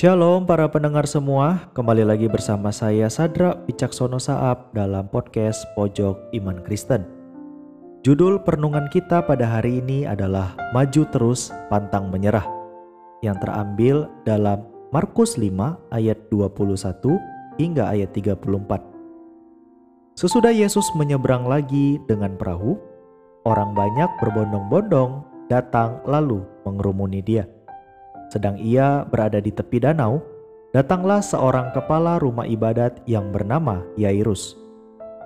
Shalom para pendengar semua, kembali lagi bersama saya Sadra Picaksono Saab dalam podcast Pojok Iman Kristen. Judul perenungan kita pada hari ini adalah Maju Terus Pantang Menyerah yang terambil dalam Markus 5 ayat 21 hingga ayat 34. Sesudah Yesus menyeberang lagi dengan perahu, orang banyak berbondong-bondong datang lalu mengerumuni dia. Sedang ia berada di tepi danau, datanglah seorang kepala rumah ibadat yang bernama Yairus.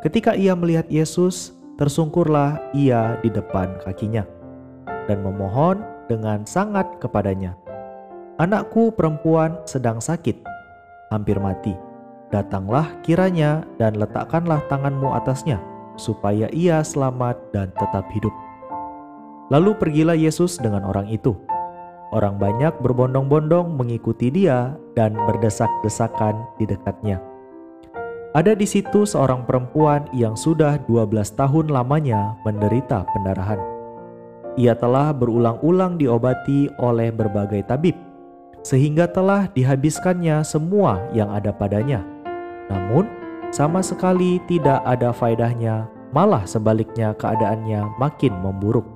Ketika ia melihat Yesus, tersungkurlah ia di depan kakinya dan memohon dengan sangat kepadanya, "Anakku perempuan sedang sakit, hampir mati. Datanglah kiranya dan letakkanlah tanganmu atasnya, supaya ia selamat dan tetap hidup." Lalu pergilah Yesus dengan orang itu Orang banyak berbondong-bondong mengikuti dia dan berdesak-desakan di dekatnya. Ada di situ seorang perempuan yang sudah 12 tahun lamanya menderita pendarahan. Ia telah berulang-ulang diobati oleh berbagai tabib, sehingga telah dihabiskannya semua yang ada padanya. Namun, sama sekali tidak ada faedahnya, malah sebaliknya keadaannya makin memburuk.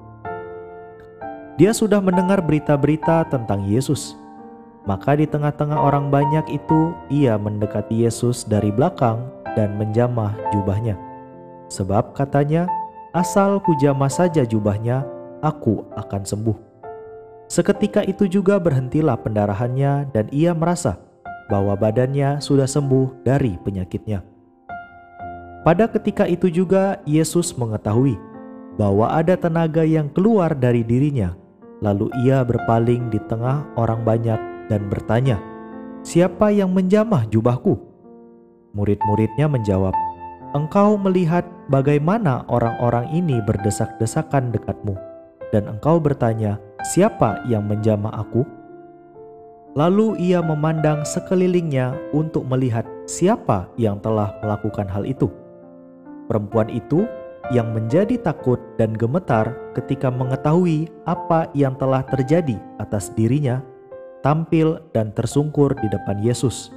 Dia sudah mendengar berita-berita tentang Yesus. Maka di tengah-tengah orang banyak itu, ia mendekati Yesus dari belakang dan menjamah jubahnya. Sebab katanya, asal kujamah saja jubahnya, aku akan sembuh. Seketika itu juga berhentilah pendarahannya dan ia merasa bahwa badannya sudah sembuh dari penyakitnya. Pada ketika itu juga Yesus mengetahui bahwa ada tenaga yang keluar dari dirinya Lalu ia berpaling di tengah orang banyak dan bertanya, "Siapa yang menjamah jubahku?" Murid-muridnya menjawab, "Engkau melihat bagaimana orang-orang ini berdesak-desakan dekatmu, dan engkau bertanya, 'Siapa yang menjamah aku?'" Lalu ia memandang sekelilingnya untuk melihat siapa yang telah melakukan hal itu. Perempuan itu yang menjadi takut dan gemetar ketika mengetahui apa yang telah terjadi atas dirinya, tampil dan tersungkur di depan Yesus,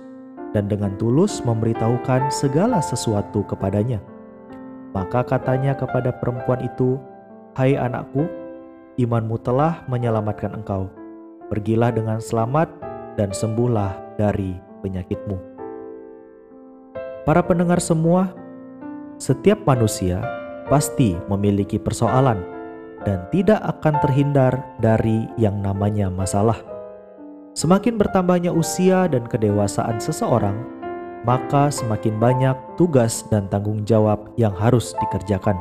dan dengan tulus memberitahukan segala sesuatu kepadanya. Maka katanya kepada perempuan itu, "Hai anakku, imanmu telah menyelamatkan engkau. Pergilah dengan selamat dan sembuhlah dari penyakitmu." Para pendengar semua, setiap manusia pasti memiliki persoalan dan tidak akan terhindar dari yang namanya masalah. Semakin bertambahnya usia dan kedewasaan seseorang, maka semakin banyak tugas dan tanggung jawab yang harus dikerjakan.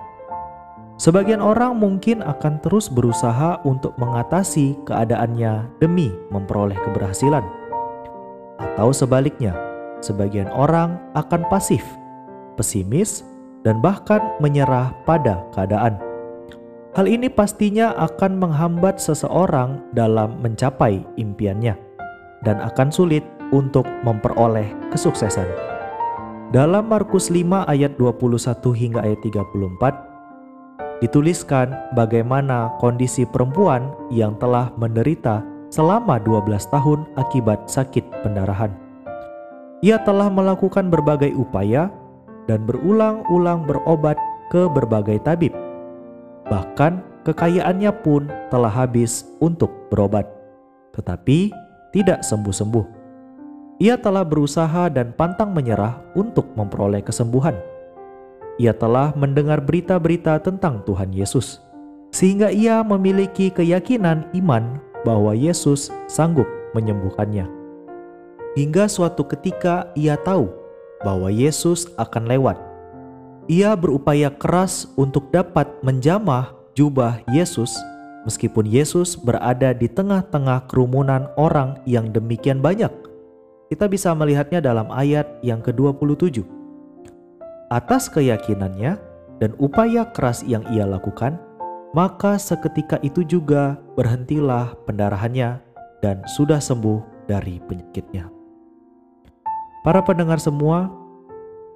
Sebagian orang mungkin akan terus berusaha untuk mengatasi keadaannya demi memperoleh keberhasilan, atau sebaliknya, sebagian orang akan pasif, pesimis, dan bahkan menyerah pada keadaan. Hal ini pastinya akan menghambat seseorang dalam mencapai impiannya dan akan sulit untuk memperoleh kesuksesan. Dalam Markus 5 ayat 21 hingga ayat 34 dituliskan bagaimana kondisi perempuan yang telah menderita selama 12 tahun akibat sakit pendarahan. Ia telah melakukan berbagai upaya dan berulang-ulang berobat ke berbagai tabib. Bahkan kekayaannya pun telah habis untuk berobat, tetapi tidak sembuh-sembuh. Ia telah berusaha dan pantang menyerah untuk memperoleh kesembuhan. Ia telah mendengar berita-berita tentang Tuhan Yesus, sehingga ia memiliki keyakinan iman bahwa Yesus sanggup menyembuhkannya. Hingga suatu ketika ia tahu bahwa Yesus akan lewat. Ia berupaya keras untuk dapat menjamah jubah Yesus, meskipun Yesus berada di tengah-tengah kerumunan orang yang demikian banyak. Kita bisa melihatnya dalam ayat yang ke-27. Atas keyakinannya dan upaya keras yang ia lakukan, maka seketika itu juga berhentilah pendarahannya dan sudah sembuh dari penyakitnya. Para pendengar semua,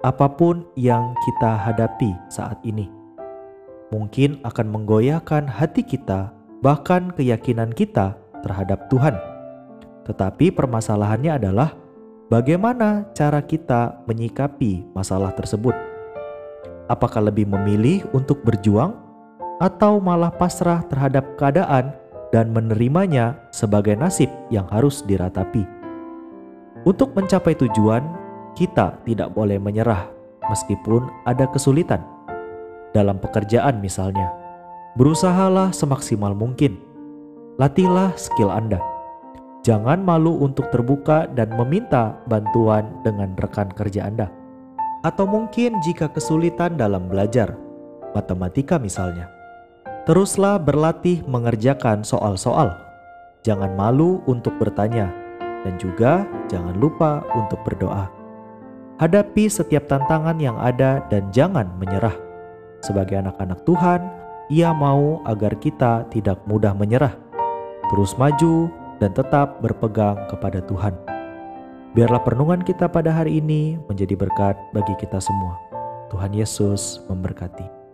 apa pun yang kita hadapi saat ini mungkin akan menggoyahkan hati kita, bahkan keyakinan kita terhadap Tuhan. tetapi permasalahannya adalah bagaimana cara kita menyikapi masalah tersebut. Apakah lebih memilih untuk berjuang atau malah pasrah terhadap keadaan dan menerimanya sebagai nasib yang harus diratapi? Untuk mencapai tujuan, kita tidak boleh menyerah meskipun ada kesulitan. Dalam pekerjaan misalnya, berusahalah semaksimal mungkin. Latihlah skill Anda Jangan malu untuk terbuka dan meminta bantuan dengan rekan kerja Anda. Atau mungkin jika kesulitan dalam belajar, matematika misalnya. Teruslah berlatih mengerjakan soal-soal. Jangan malu untuk bertanya, dan juga jangan lupa untuk berdoa. Hadapi setiap tantangan yang ada dan jangan menyerah. Sebagai anak-anak Tuhan, Ia mau agar kita tidak mudah menyerah. Terus maju, dan tetap berpegang kepada Tuhan. Biarlah perenungan kita pada hari ini menjadi berkat bagi kita semua. Tuhan Yesus memberkati.